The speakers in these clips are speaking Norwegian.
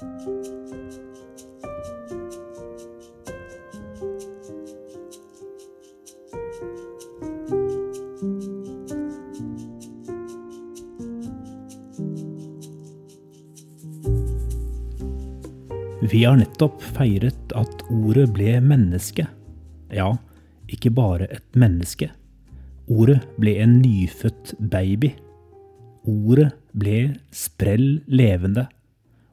Vi har nettopp feiret at ordet ble menneske. Ja, ikke bare et menneske. Ordet ble en nyfødt baby. Ordet ble sprell levende.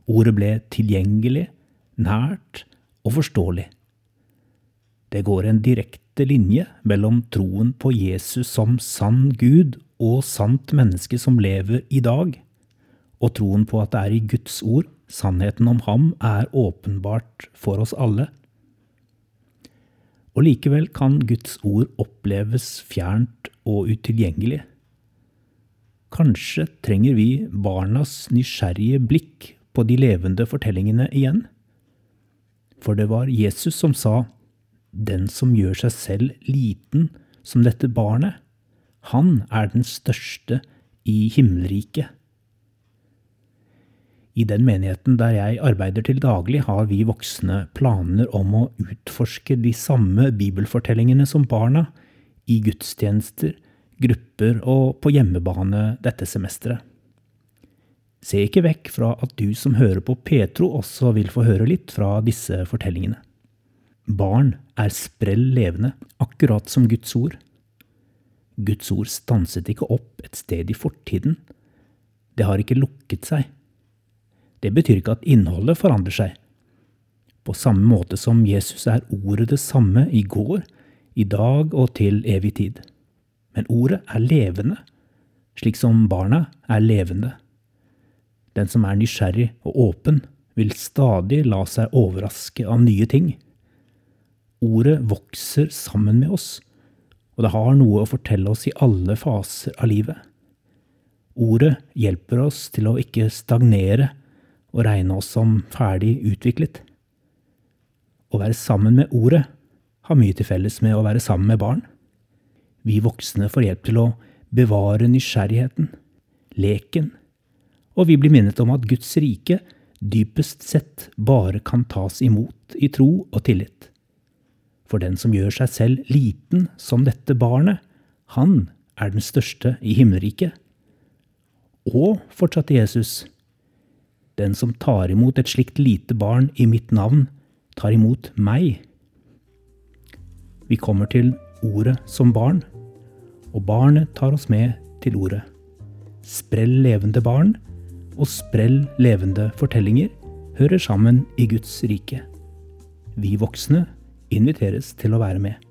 Ordet ble tilgjengelig, nært og forståelig. Det går en direkte linje mellom troen på Jesus som sann Gud og sant menneske som lever i dag, og troen på at det er i Guds ord Sannheten om ham er åpenbart for oss alle. Og likevel kan Guds ord oppleves fjernt og utilgjengelig. Kanskje trenger vi barnas nysgjerrige blikk på de levende fortellingene igjen? For det var Jesus som sa, Den som gjør seg selv liten som dette barnet, han er den største i himmelriket. I den menigheten der jeg arbeider til daglig, har vi voksne planer om å utforske de samme bibelfortellingene som barna, i gudstjenester, grupper og på hjemmebane dette semesteret. Se ikke vekk fra at du som hører på Petro også vil få høre litt fra disse fortellingene. Barn er sprell levende, akkurat som Guds ord. Guds ord stanset ikke opp et sted i fortiden. Det har ikke lukket seg. Det betyr ikke at innholdet forandrer seg. På samme måte som Jesus er ordet det samme i går, i dag og til evig tid. Men ordet er levende, slik som barna er levende. Den som er nysgjerrig og åpen, vil stadig la seg overraske av nye ting. Ordet vokser sammen med oss, og det har noe å fortelle oss i alle faser av livet. Ordet hjelper oss til å ikke stagnere og regne oss som ferdig utviklet. Å være sammen med ordet har mye til felles med å være sammen med barn. Vi voksne får hjelp til å bevare nysgjerrigheten, leken, og vi blir minnet om at Guds rike dypest sett bare kan tas imot i tro og tillit. For den som gjør seg selv liten som dette barnet, han er den største i himmelriket. Og, fortsatte Jesus, den som tar imot et slikt lite barn i mitt navn, tar imot meg. Vi kommer til ordet som barn, og barnet tar oss med til ordet. Sprell levende barn og sprell levende fortellinger hører sammen i Guds rike. Vi voksne inviteres til å være med.